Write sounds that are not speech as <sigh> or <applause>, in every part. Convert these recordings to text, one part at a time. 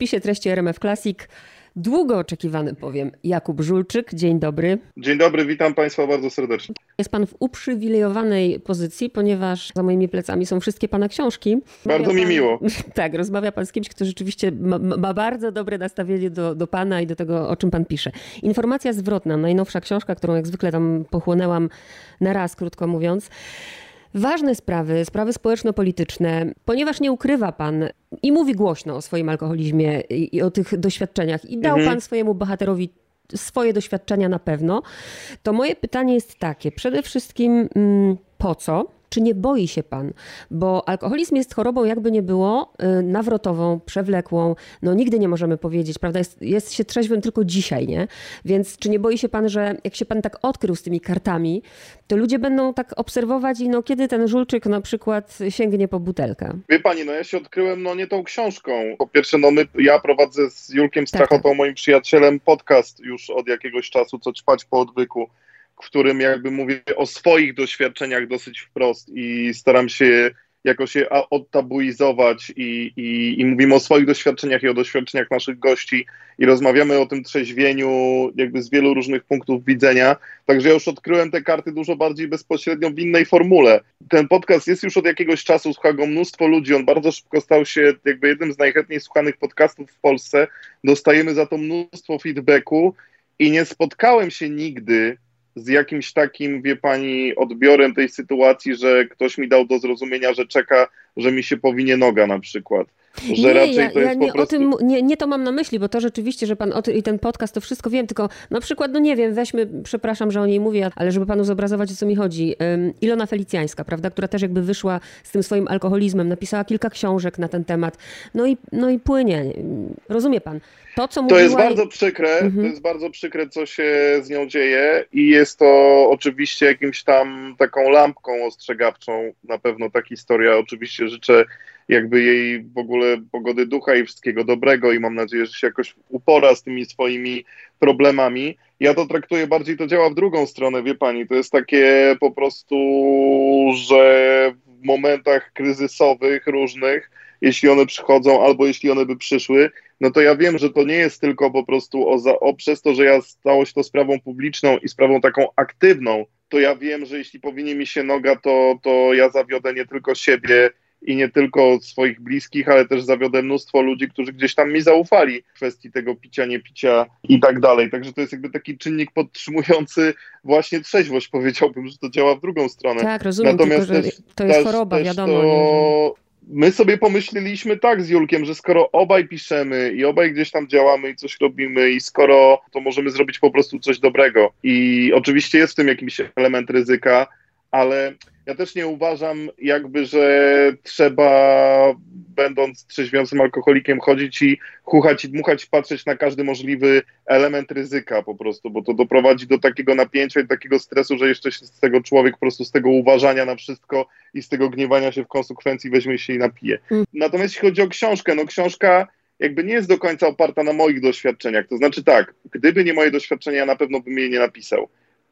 spisie treści RMF Classic długo oczekiwany powiem Jakub Żulczyk. Dzień dobry. Dzień dobry, witam Państwa bardzo serdecznie. Jest Pan w uprzywilejowanej pozycji, ponieważ za moimi plecami są wszystkie Pana książki. Bardzo mi miło. <laughs> Tak, rozmawia Pan z kimś, kto rzeczywiście ma, ma, bardzo dobre nastawienie do, do Pana i do tego, o czym Pan pisze. Informacja zwrotna, najnowsza książka, którą jak zwykle tam pochłonęłam na raz, krótko mówiąc ważne sprawy, sprawy społeczno-polityczne, ponieważ nie ukrywa pan i mówi głośno o swoim alkoholizmie i, o tych doświadczeniach i dał mhm. pan swojemu bohaterowi swoje doświadczenia na pewno, to moje pytanie jest takie. Przede wszystkim mm, po co? Czy nie boi się pan? Bo alkoholizm jest chorobą, jakby nie było, y, nawrotową, przewlekłą. No nigdy nie możemy powiedzieć, prawda? Jest, jest się trzeźwym tylko dzisiaj, nie? Więc czy nie boi się pan, że jak się pan tak odkrył z tymi kartami, to ludzie będą tak obserwować i no kiedy ten żulczyk na przykład sięgnie po butelkę? Wie pani, no ja się odkryłem no nie tą książką. Po pierwsze, no my, ja prowadzę z Julkiem Strachotą, tak. moim przyjacielem, podcast już od jakiegoś czasu, co ćpać po odwyku którym jakby mówię o swoich doświadczeniach dosyć wprost i staram się jakoś je odtabuizować i, i, i mówimy o swoich doświadczeniach i o doświadczeniach naszych gości i rozmawiamy o tym trzeźwieniu jakby z wielu różnych punktów widzenia. Także ja już odkryłem te karty dużo bardziej bezpośrednio w innej formule. Ten podcast jest już od jakiegoś czasu, słucha go mnóstwo ludzi, on bardzo szybko stał się jakby jednym z najchętniej słuchanych podcastów w Polsce. Dostajemy za to mnóstwo feedbacku i nie spotkałem się nigdy z jakimś takim, wie pani, odbiorem tej sytuacji, że ktoś mi dał do zrozumienia, że czeka, że mi się powinie noga na przykład. Że nie, raczej ja, to jest ja nie, prostu... o tym, nie, nie to mam na myśli, bo to rzeczywiście, że pan o ty, i ten podcast, to wszystko wiem, tylko na przykład, no nie wiem, weźmy, przepraszam, że o niej mówię, ale żeby panu zobrazować, o co mi chodzi. Um, Ilona Felicjańska, prawda, która też jakby wyszła z tym swoim alkoholizmem, napisała kilka książek na ten temat, no i, no i płynie. Rozumie pan? To, co mówiła... To jest bardzo przykre, mhm. to jest bardzo przykre, co się z nią dzieje i jest to oczywiście jakimś tam taką lampką ostrzegawczą, na pewno ta historia. Oczywiście życzę jakby jej w ogóle pogody ducha i wszystkiego dobrego i mam nadzieję, że się jakoś upora z tymi swoimi problemami. Ja to traktuję bardziej, to działa w drugą stronę, wie pani, to jest takie po prostu, że w momentach kryzysowych różnych, jeśli one przychodzą albo jeśli one by przyszły, no to ja wiem, że to nie jest tylko po prostu o, za, o przez to, że ja stało się to sprawą publiczną i sprawą taką aktywną, to ja wiem, że jeśli powinie mi się noga, to, to ja zawiodę nie tylko siebie i nie tylko swoich bliskich, ale też zawiodę mnóstwo ludzi, którzy gdzieś tam mi zaufali w kwestii tego picia, nie picia i tak dalej. Także to jest jakby taki czynnik podtrzymujący właśnie trzeźwość, <laughs> powiedziałbym, że to działa w drugą stronę. Tak, rozumiem, Natomiast tylko, też, to jest też, choroba, też wiadomo. To... My sobie pomyśleliśmy tak z Julkiem, że skoro obaj piszemy i obaj gdzieś tam działamy i coś robimy i skoro to możemy zrobić po prostu coś dobrego i oczywiście jest w tym jakiś element ryzyka, ale ja też nie uważam jakby, że trzeba będąc trzeźwiącym alkoholikiem chodzić i chuchać i dmuchać, patrzeć na każdy możliwy element ryzyka po prostu, bo to doprowadzi do takiego napięcia i takiego stresu, że jeszcze się z tego człowiek po prostu z tego uważania na wszystko i z tego gniewania się w konsekwencji weźmie się i napije. Mm. Natomiast jeśli chodzi o książkę, no książka jakby nie jest do końca oparta na moich doświadczeniach. To znaczy tak, gdyby nie moje doświadczenia, ja na pewno bym jej nie napisał.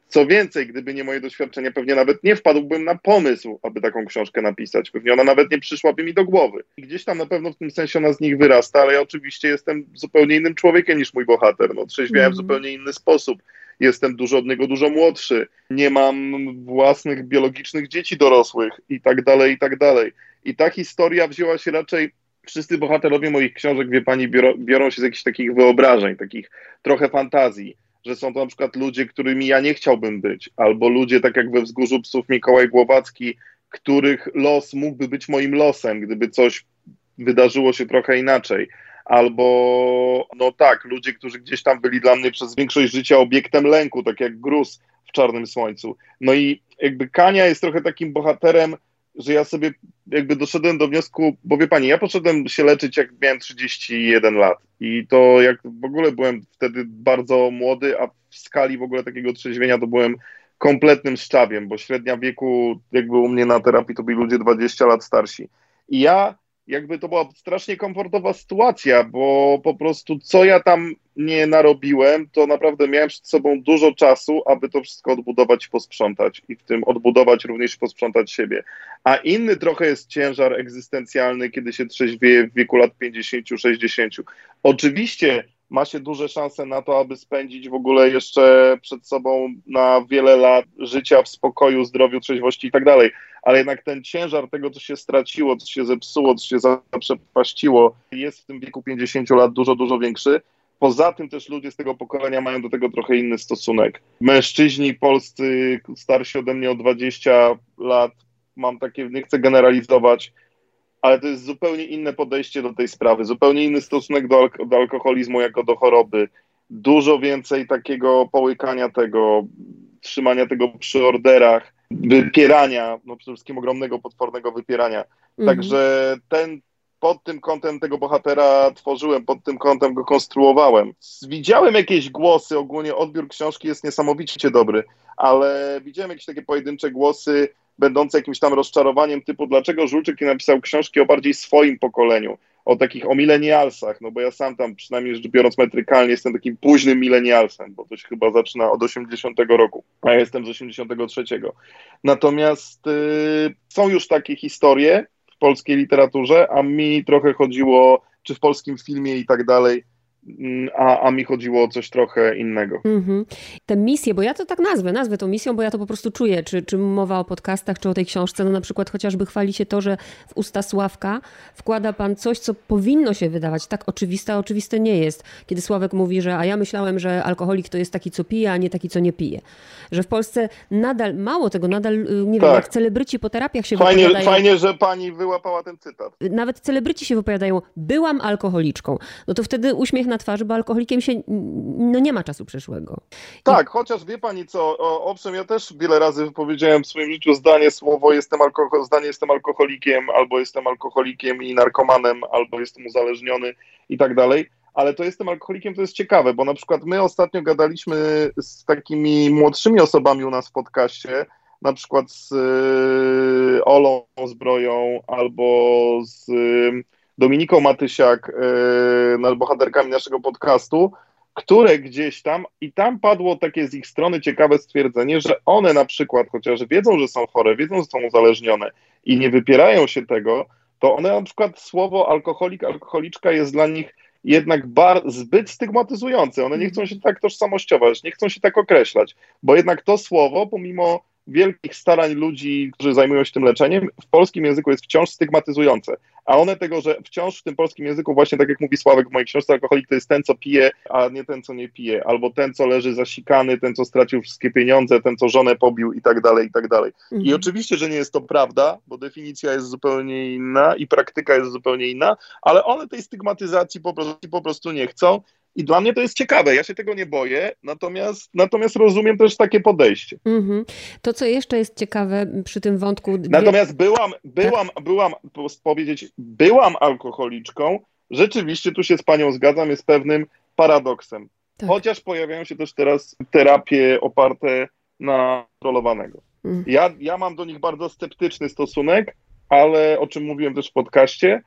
Co więcej, gdyby nie moje doświadczenia, pewnie nawet nie wpadłbym na pomysł, aby taką książkę napisać. Pewnie ona nawet nie przyszłaby mi do głowy. I gdzieś tam na pewno w tym sensie ona z nich wyrasta, ale ja oczywiście jestem zupełnie innym człowiekiem niż mój bohater. No, trzeźwiałem mm. w zupełnie inny sposób. Jestem dużo od niego dużo młodszy. Nie mam własnych biologicznych dzieci dorosłych i tak dalej, i tak dalej. I ta historia wzięła się raczej wszyscy bohaterowie moich książek, wie pani, biorą, biorą się z jakichś takich wyobrażeń, takich trochę fantazji że są to na przykład ludzie, którymi ja nie chciałbym być, albo ludzie, tak jak we Wzgórzu Psów Mikołaj Głowacki, których los mógłby być moim losem, gdyby coś wydarzyło się trochę inaczej. Albo, no tak, ludzie, którzy gdzieś tam byli dla mnie przez większość życia obiektem lęku, tak jak gruz w czarnym słońcu. No i jakby Kania jest trochę takim bohaterem, że ja sobie jakby doszedłem do wniosku, bo wie pani, ja poszedłem się leczyć jak miałem 31 lat i to jak w ogóle byłem wtedy bardzo młody, a w skali w ogóle takiego trzeźwienia to byłem kompletnym szczawiem, bo średnia wieku jakby u mnie na terapii to byli ludzie 20 lat starsi. I ja jakby to była strasznie komfortowa sytuacja, bo po prostu co ja tam nie narobiłem, to naprawdę miałem przed sobą dużo czasu, aby to wszystko odbudować i posprzątać. I w tym odbudować również posprzątać siebie. A inny trochę jest ciężar egzystencjalny, kiedy się trzeźwieje w wieku lat 50-60. Oczywiście ma się duże szanse na to, aby spędzić w ogóle jeszcze przed sobą na wiele lat życia w spokoju, zdrowiu, trzeźwości i tak dalej. Ale jednak ten ciężar tego, co się straciło, co się zepsuło, co się zaprzepaściło, jest w tym wieku 50 lat dużo, dużo większy. Poza tym też ludzie z tego pokolenia mają do tego trochę inny stosunek. Mężczyźni polscy, starsi ode mnie o 20 lat, mam takie, nie chcę generalizować, ale to jest zupełnie inne podejście do tej sprawy, zupełnie inny stosunek do, alk do alkoholizmu jako do choroby. Dużo więcej takiego połykania tego, trzymania tego przy orderach, wypierania, no przede wszystkim ogromnego, potwornego wypierania. Mhm. Także ten, pod tym kątem tego bohatera tworzyłem, pod tym kątem go konstruowałem. Widziałem jakieś głosy, ogólnie odbiór książki jest niesamowicie dobry, ale widziałem jakieś takie pojedyncze głosy, będące jakimś tam rozczarowaniem typu, dlaczego Żulczyk nie napisał książki o bardziej swoim pokoleniu, o takich, o milenialsach, no bo ja sam tam, przynajmniej rzecz biorąc metrykalnie, jestem takim późnym milenialsem, bo to się chyba zaczyna od 80 roku, a ja jestem z 83. Natomiast y, są już takie historie w polskiej literaturze, a mi trochę chodziło, czy w polskim filmie i tak dalej, a, a mi chodziło o coś trochę innego. Mm-hmm. Te misje, bo ja to tak nazwę, nazwę tą misją, bo ja to po prostu czuję, czy, czy mowa o podcastach, czy o tej książce, no na przykład chociażby chwali się to, że w usta Sławka wkłada pan coś, co powinno się wydawać tak oczywiste, a oczywiste nie jest. Kiedy Sławek mówi, że a ja myślałem, że alkoholik to jest taki, co pije, a nie taki, co nie pije. Że w Polsce nadal, mało tego, nadal, y, nie tak. wiem, jak celebryci po terapiach się fajnie, wypowiadają. Fajnie, że pani wyłapała ten cytat. Nawet celebryci się wypowiadają, byłam alkoholiczką. No to wtedy uśmiech na twarzy, bo alkoholikiem się no nie ma czasu przeszłego. Tak, I... chociaż wie pani co, owszem, ja też wiele razy wypowiedziałem w swoim życiu zdanie, słowo jestem alkohol, zdanie jestem alkoholikiem, albo jestem alkoholikiem i narkomanem, albo jestem uzależniony i tak dalej. Ale to jestem alkoholikiem, to jest ciekawe, bo na przykład my ostatnio gadaliśmy z takimi młodszymi osobami u nas w podcaście, na przykład z y, Olą Zbroją albo z y, Dominiką Matysiak, yy, bohaterkami naszego podcastu, które gdzieś tam i tam padło takie z ich strony ciekawe stwierdzenie, że one na przykład, chociaż wiedzą, że są chore, wiedzą, że są uzależnione i nie wypierają się tego, to one na przykład słowo alkoholik, alkoholiczka jest dla nich jednak bar, zbyt stygmatyzujące. One nie chcą się tak tożsamościować, nie chcą się tak określać, bo jednak to słowo, pomimo wielkich starań ludzi, którzy zajmują się tym leczeniem, w polskim języku jest wciąż stygmatyzujące. A one tego, że wciąż w tym polskim języku, właśnie tak jak mówi Sławek w mojej książce, alkoholik to jest ten, co pije, a nie ten, co nie pije, albo ten, co leży zasikany, ten, co stracił wszystkie pieniądze, ten, co żonę pobił i tak dalej, i tak dalej. Mhm. I oczywiście, że nie jest to prawda, bo definicja jest zupełnie inna i praktyka jest zupełnie inna, ale one tej stygmatyzacji po prostu, po prostu nie chcą i dla mnie to jest ciekawe, ja się tego nie boję, natomiast, natomiast rozumiem też takie podejście. Mm-hmm. To, co jeszcze jest ciekawe przy tym wątku. Natomiast byłam, byłam, tak? byłam, powiedzieć, byłam alkoholiczką. Rzeczywiście tu się z panią zgadzam, jest pewnym paradoksem. Tak. Chociaż pojawiają się też teraz terapie oparte na kontrolowanego. Mm. Ja, ja mam do nich bardzo sceptyczny stosunek, ale o czym mówiłem też w podcaście,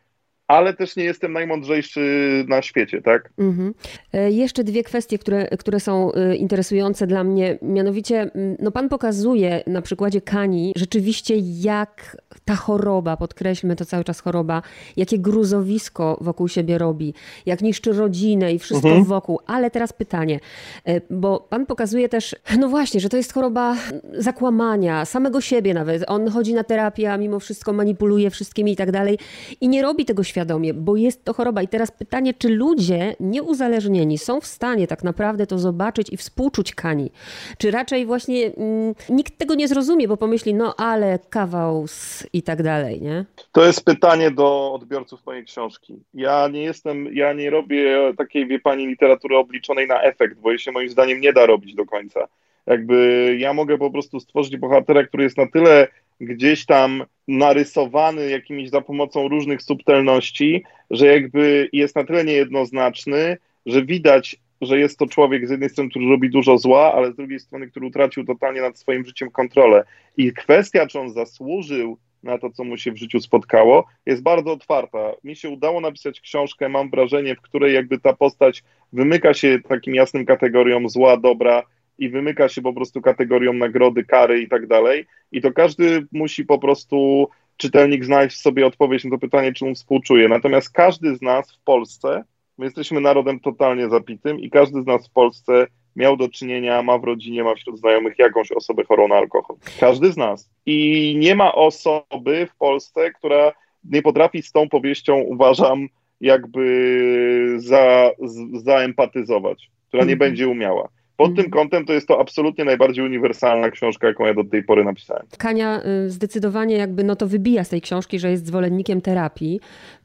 ale też nie jestem najmądrzejszy na świecie, tak? Mhm. E, jeszcze dwie kwestie, które, które są e, interesujące dla mnie. Mianowicie, no pan pokazuje na przykładzie Kani rzeczywiście, jak ta choroba, podkreślmy to cały czas choroba, jakie gruzowisko wokół siebie robi, jak niszczy rodzinę i wszystko mhm. wokół. Ale teraz pytanie, e, bo pan pokazuje też, no właśnie, że to jest choroba zakłamania, samego siebie nawet. On chodzi na terapię, a mimo wszystko manipuluje wszystkimi i tak dalej i nie robi tego świadomie, bo jest to choroba. I teraz pytanie, czy ludzie nieuzależnieni są w stanie tak naprawdę to zobaczyć i współczuć Kani? Czy raczej właśnie mm, nikt tego nie zrozumie, bo pomyśli, no ale kawał z i tak dalej, nie? To jest pytanie do odbiorców mojej książki. Ja nie jestem, ja nie robię takiej, wie pani, literatury obliczonej na efekt, bo jej się moim zdaniem nie da robić do końca. Jakby ja mogę po prostu stworzyć bohatera, który jest na tyle gdzieś tam narysowany jakimiś za pomocą różnych subtelności, że jakby jest na tyle niejednoznaczny, że widać, że jest to człowiek z jednej strony, który robi dużo zła, ale z drugiej strony, który utracił totalnie nad swoim życiem kontrolę. I kwestia, czy on zasłużył na to, co mu się w życiu spotkało, jest bardzo otwarta. Mi się udało napisać książkę, mam wrażenie, w której jakby ta postać wymyka się takim jasnym kategoriom zła, dobra i wymyka się po prostu kategorią nagrody, kary i tak dalej. I to każdy musi po prostu czytelnik znaleźć sobie odpowiedź na to pytanie, czy mu współczuje. Natomiast każdy z nas w Polsce, my jesteśmy narodem totalnie zapitym i każdy z nas w Polsce miał do czynienia, ma w rodzinie, ma wśród znajomych jakąś osobę chorą na alkohol. Każdy z nas. I nie ma osoby w Polsce, która nie potrafi z tą powieścią, uważam, jakby za, zaempatyzować, która nie mhm. będzie umiała. Pod tym mhm. kątem to jest to absolutnie najbardziej uniwersalna książka, jaką ja do tej pory napisałem. Kania y, zdecydowanie jakby no to wybija z tej książki, że jest zwolennikiem terapii.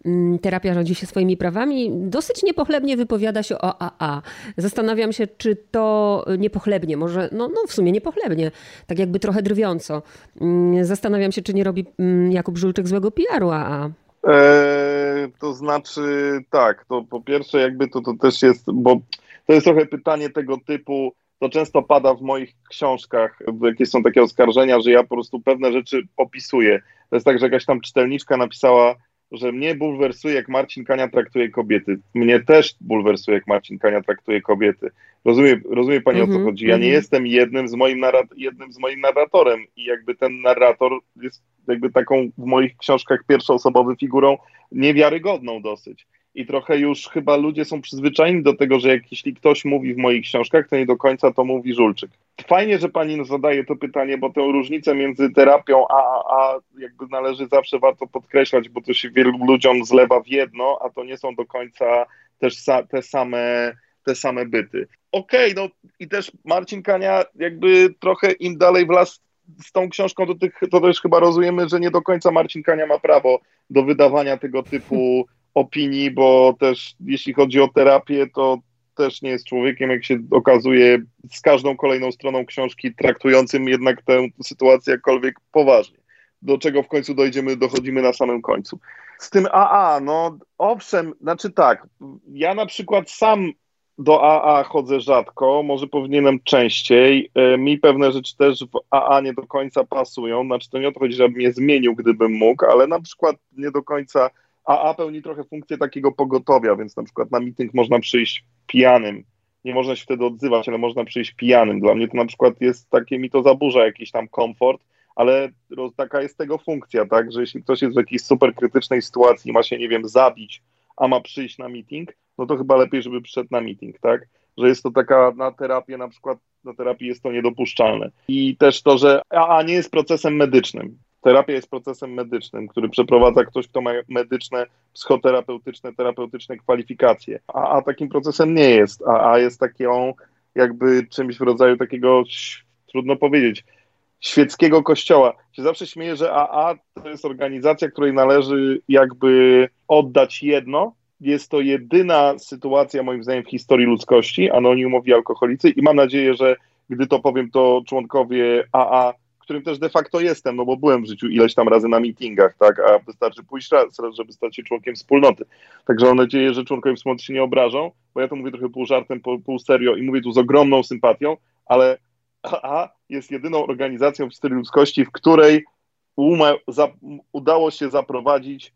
Mm, terapia rządzi się swoimi prawami. Dosyć niepochlebnie wypowiada się o AA. Zastanawiam się, czy to niepochlebnie, może, no, no w sumie niepochlebnie, tak jakby trochę drwiąco. Mm, zastanawiam się, czy nie robi mm, Jakub Żulczyk złego PR-u AA. Eee, to znaczy tak, to po pierwsze jakby to, to też jest, bo to jest trochę pytanie tego typu, to często pada w moich książkach, jakieś są takie oskarżenia, że ja po prostu pewne rzeczy opisuję. To jest tak, że jakaś tam czytelniczka napisała, że mnie bulwersuje, jak Marcin Kania traktuje kobiety. Mnie też bulwersuje, jak Marcin Kania traktuje kobiety. Rozumie, rozumie pani mm -hmm, o co mhm, chodzi? Ja mm -hmm. nie mhm. jestem jednym z, moim jednym z moim narratorem i jakby ten narrator jest jakby taką w moich książkach pierwszoosobową figurą niewiarygodną dosyć i trochę już chyba ludzie są przyzwyczajeni do tego, że jak jeśli ktoś mówi w moich książkach, to nie do końca to mówi Żulczyk. Fajnie, że pani zadaje to pytanie, bo tę różnicę między terapią a, a jakby należy zawsze warto podkreślać, bo to się wielu ludziom zlewa w jedno, a to nie są do końca też sa, te same te same byty. Okej, okay, no i też Marcin Kania jakby trochę im dalej w las z tą książką do tych, to też chyba rozumiemy, że nie do końca Marcin Kania ma prawo do wydawania tego typu opinii, bo też jeśli chodzi o terapię, to też nie jest człowiekiem, jak się okazuje, z każdą kolejną stroną książki, traktującym jednak tę sytuację jakkolwiek poważnie. Do czego w końcu dojdziemy, dochodzimy na samym końcu. Z tym AA, no owszem, znaczy tak, ja na przykład sam do AA chodzę rzadko, może powinienem częściej. E, mi pewne rzeczy też w AA nie do końca pasują. Znaczy, to nie o to chodzi, żebym je zmienił, gdybym mógł, ale na przykład nie do końca AA pełni trochę funkcję takiego pogotowia, więc na przykład na meeting można przyjść pijanym. Nie można się wtedy odzywać, ale można przyjść pijanym. Dla mnie to na przykład jest takie, mi to zaburza jakiś tam komfort, ale taka jest tego funkcja, tak, że jeśli ktoś jest w jakiejś super krytycznej sytuacji, ma się, nie wiem, zabić, a ma przyjść na meeting, no to chyba lepiej, żeby przyszedł na meeting, tak? Że jest to taka na terapię, na przykład na terapii jest to niedopuszczalne. I też to, że AA nie jest procesem medycznym. Terapia jest procesem medycznym, który przeprowadza ktoś, kto ma medyczne, psychoterapeutyczne, terapeutyczne kwalifikacje. A, a takim procesem nie jest. A, a jest taką jakby czymś w rodzaju takiego, trudno powiedzieć, świeckiego kościoła. Się zawsze śmieję, że AA to jest organizacja, której należy jakby oddać jedno. Jest to jedyna sytuacja, moim zdaniem, w historii ludzkości, anonimowi alkoholicy i mam nadzieję, że gdy to powiem, to członkowie AA którym też de facto jestem, no bo byłem w życiu ileś tam razy na meetingach, tak, a wystarczy pójść raz, żeby stać się członkiem wspólnoty. Także mam nadzieję, że członkowie wspólnoty się nie obrażą, bo ja to mówię trochę pół żartem, pół, pół serio i mówię tu z ogromną sympatią, ale AA jest jedyną organizacją w historii ludzkości, w której udało się zaprowadzić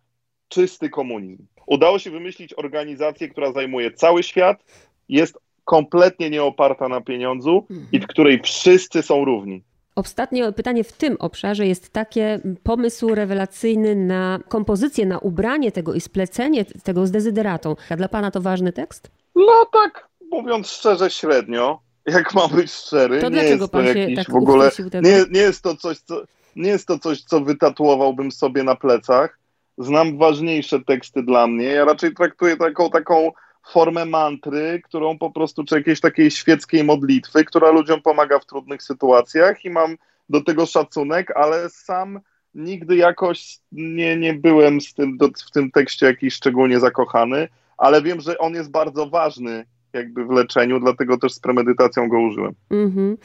czysty komunizm. Udało się wymyślić organizację, która zajmuje cały świat, jest kompletnie nieoparta na pieniądzu i w której wszyscy są równi. Ostatnie pytanie w tym obszarze jest takie, pomysł rewelacyjny na kompozycję, na ubranie tego i splecenie tego z dezyderatą. A dla pana to ważny tekst? No tak, mówiąc szczerze, średnio. Jak mam być szczery, to nie dlaczego jest pan to jakiś tak w ogóle. Nie, nie, jest to coś, co, nie jest to coś, co wytatuowałbym sobie na plecach. Znam ważniejsze teksty dla mnie. Ja raczej traktuję taką taką formę mantry, którą po prostu, czy jakiejś takiej świeckiej modlitwy, która ludziom pomaga w trudnych sytuacjach i mam do tego szacunek, ale sam nigdy jakoś nie, nie byłem z tym, do, w tym tekście jakiś szczególnie zakochany, ale wiem, że on jest bardzo ważny jakby w leczeniu, dlatego też z premedytacją go użyłem. Mm-hmm.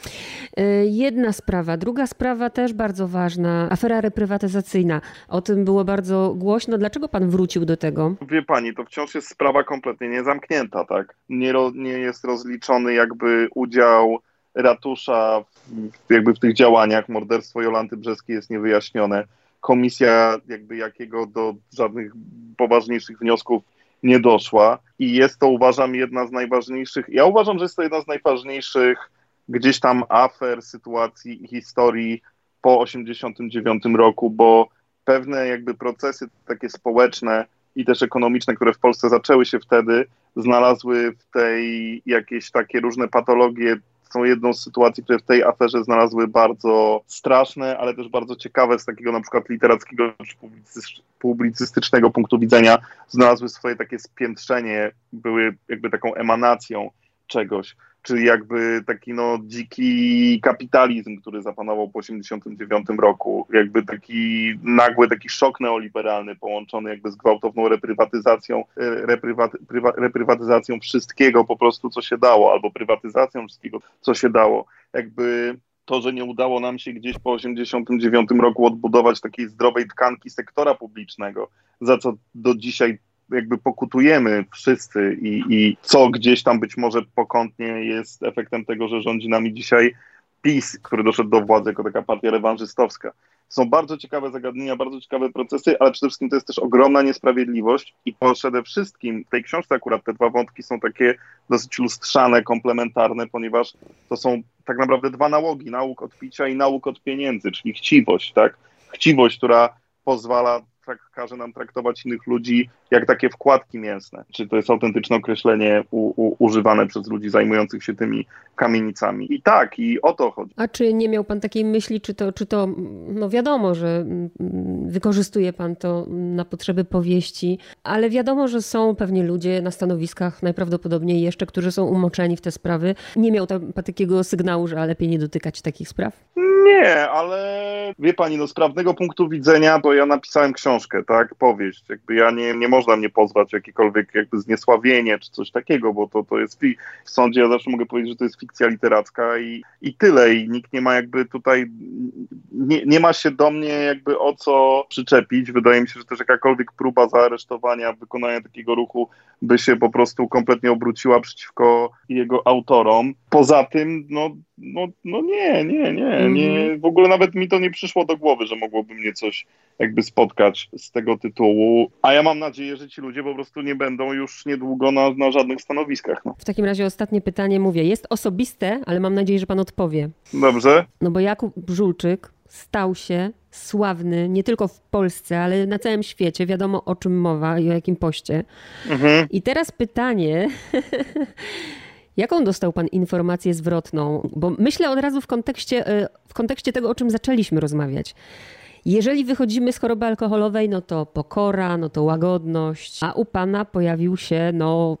Jedna sprawa. Druga sprawa też bardzo ważna. Afera reprywatyzacyjna. O tym było bardzo głośno. Dlaczego pan wrócił do tego? Wie pani, to wciąż jest sprawa kompletnie niezamknięta, tak? Nie, nie jest rozliczony jakby udział ratusza w, jakby w tych działaniach. Morderstwo Jolanty Brzeskiej jest niewyjaśnione komisja jakby jakiego do żadnych poważniejszych wniosków nie doszła i jest to uważam jedna z najważniejszych, ja uważam, że jest to jedna z najważniejszych gdzieś tam afer, sytuacji i historii po 89 roku, bo pewne jakby procesy takie społeczne i też ekonomiczne, które w Polsce zaczęły się wtedy, znalazły w tej jakieś takie różne patologie są jedną z sytuacji, które w tej aferze znalazły bardzo straszne, ale też bardzo ciekawe z takiego na przykład literackiego czy publicystycznego punktu widzenia, znalazły swoje takie spiętrzenie, były jakby taką emanacją czegoś czyli jakby taki no dziki kapitalizm, który zapanował po 89 roku, jakby taki nagły taki szok neoliberalny połączony jakby z gwałtowną reprywatyzacją, e, reprywaty, prywa, reprywatyzacją wszystkiego po prostu, co się dało, albo prywatyzacją wszystkiego, co się dało. Jakby to, że nie udało nam się gdzieś po 89 roku odbudować takiej zdrowej tkanki sektora publicznego, za co do dzisiaj jakby pokutujemy wszyscy i, i co gdzieś tam być może pokątnie jest efektem tego, że rządzi nami dzisiaj PiS, który doszedł do władzy jako taka partia rewanżystowska. Są bardzo ciekawe zagadnienia, bardzo ciekawe procesy, ale przede wszystkim to jest też ogromna niesprawiedliwość i przede wszystkim w tej książce akurat te dwa wątki są takie dosyć lustrzane, komplementarne, ponieważ to są tak naprawdę dwa nałogi, nauk od picia i nauk od pieniędzy, czyli chciwość, tak? Chciwość, która pozwala każe nam traktować innych ludzi jak takie wkładki mięsne. Czy to jest autentyczne określenie u, u, używane przez ludzi zajmujących się tymi kamienicami. I tak, i o to chodzi. A czy nie miał pan takiej myśli, czy to, czy to no wiadomo, że wykorzystuje pan to na potrzeby powieści, ale wiadomo, że są pewnie ludzie na stanowiskach, najprawdopodobniej jeszcze, którzy są umoczeni w te sprawy. Nie miał tam takiego sygnału, że lepiej nie dotykać takich spraw? Nie, ale wie pani, no z prawnego punktu widzenia, bo ja napisałem książkę, tak, powieść, jakby ja nie, nie można mnie pozwać jakiekolwiek jakby zniesławienie czy coś takiego, bo to, to jest w sądzie ja zawsze mogę powiedzieć, że to jest fikcja literacka i, i tyle i nikt nie ma jakby tutaj, nie, nie ma się do mnie jakby o co przyczepić. Wydaje mi się, że też jakakolwiek próba zaaresztowania, wykonania takiego ruchu by się po prostu kompletnie obróciła przeciwko jego autorom. Poza tym, no, no, no nie, nie, nie, nie, mhm. w ogóle nawet mi to nie przyszło do głowy, że mogłoby mnie coś jakby spotkać z tego tytułu, a ja mam nadzieję, że ci ludzie po prostu nie będą już niedługo na, na żadnych stanowiskach. No. W takim razie ostatnie pytanie mówię, jest osobiste, ale mam nadzieję, że pan odpowie. Dobrze. No bo Jakub Brzulczyk stał się sławny nie tylko w Polsce, ale na całym świecie. Wiadomo o czym mowa i o jakim poście. Mhm. I teraz pytanie. <laughs> Jaką dostał Pan informację zwrotną? Bo myślę od razu w kontekście, e, w kontekście tego, o czym zaczęliśmy rozmawiać. Jeżeli wychodzimy z choroby alkoholowej, no to pokora, no to łagodność, a u pana pojawił się, no,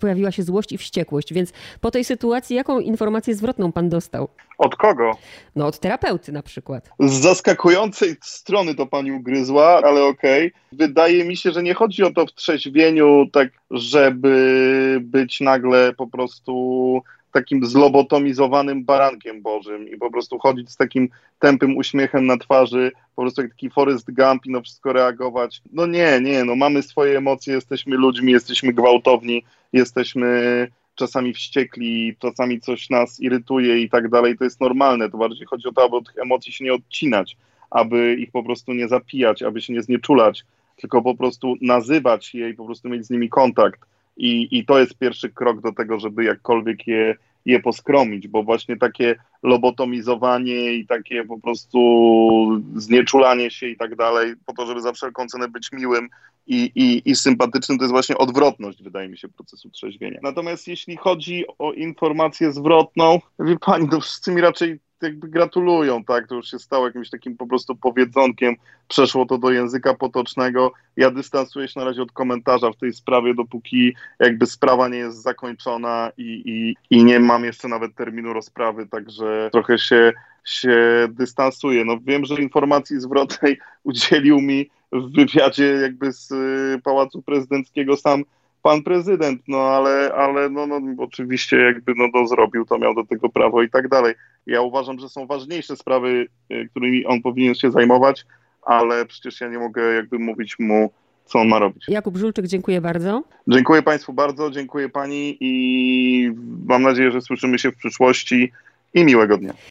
pojawiła się złość i wściekłość. Więc po tej sytuacji, jaką informację zwrotną pan dostał? Od kogo? No, od terapeuty na przykład. Z zaskakującej strony to pani ugryzła, ale okej. Okay. Wydaje mi się, że nie chodzi o to w trzeźwieniu, tak, żeby być nagle po prostu takim zlobotomizowanym barankiem bożym i po prostu chodzić z takim tępym uśmiechem na twarzy, po prostu jak taki Forrest Gump i no wszystko reagować. No nie, nie, no mamy swoje emocje, jesteśmy ludźmi, jesteśmy gwałtowni, jesteśmy czasami wściekli, czasami coś nas irytuje i tak dalej, to jest normalne, to bardziej chodzi o to, aby od tych emocji się nie odcinać, aby ich po prostu nie zapijać, aby się nie znieczulać, tylko po prostu nazywać je i po prostu mieć z nimi kontakt i, I to jest pierwszy krok do tego, żeby jakkolwiek je, je poskromić, bo właśnie takie lobotomizowanie i takie po prostu znieczulanie się i tak dalej, po to, żeby za wszelką cenę być miłym i, i, i sympatycznym, to jest właśnie odwrotność, wydaje mi się, procesu trzeźwienia. Natomiast jeśli chodzi o informację zwrotną, wie pani, to wszyscy mi raczej jakby gratulują, tak? To już się stało jakimś takim po prostu powiedzonkiem, przeszło to do języka potocznego. Ja dystansuję się na razie od komentarza w tej sprawie, dopóki jakby sprawa nie jest zakończona i, i, i nie mam jeszcze nawet terminu rozprawy, także trochę się, się dystansuję. No wiem, że informacji zwrotnej <laughs> udzielił mi w wywiadzie jakby z y, Pałacu Prezydenckiego sam pan prezydent, no ale, ale no, no, oczywiście jakby no, to zrobił, to miał do tego prawo i tak dalej. Ja uważam, że są ważniejsze sprawy, y, którymi on powinien się zajmować, ale przecież ja nie mogę jakby mówić mu, co on ma robić. Jakub Żulczyk, dziękuję bardzo. Dziękuję Państwu bardzo, dziękuję Pani i mam nadzieję, że słyszymy się w przyszłości i miłego dnia.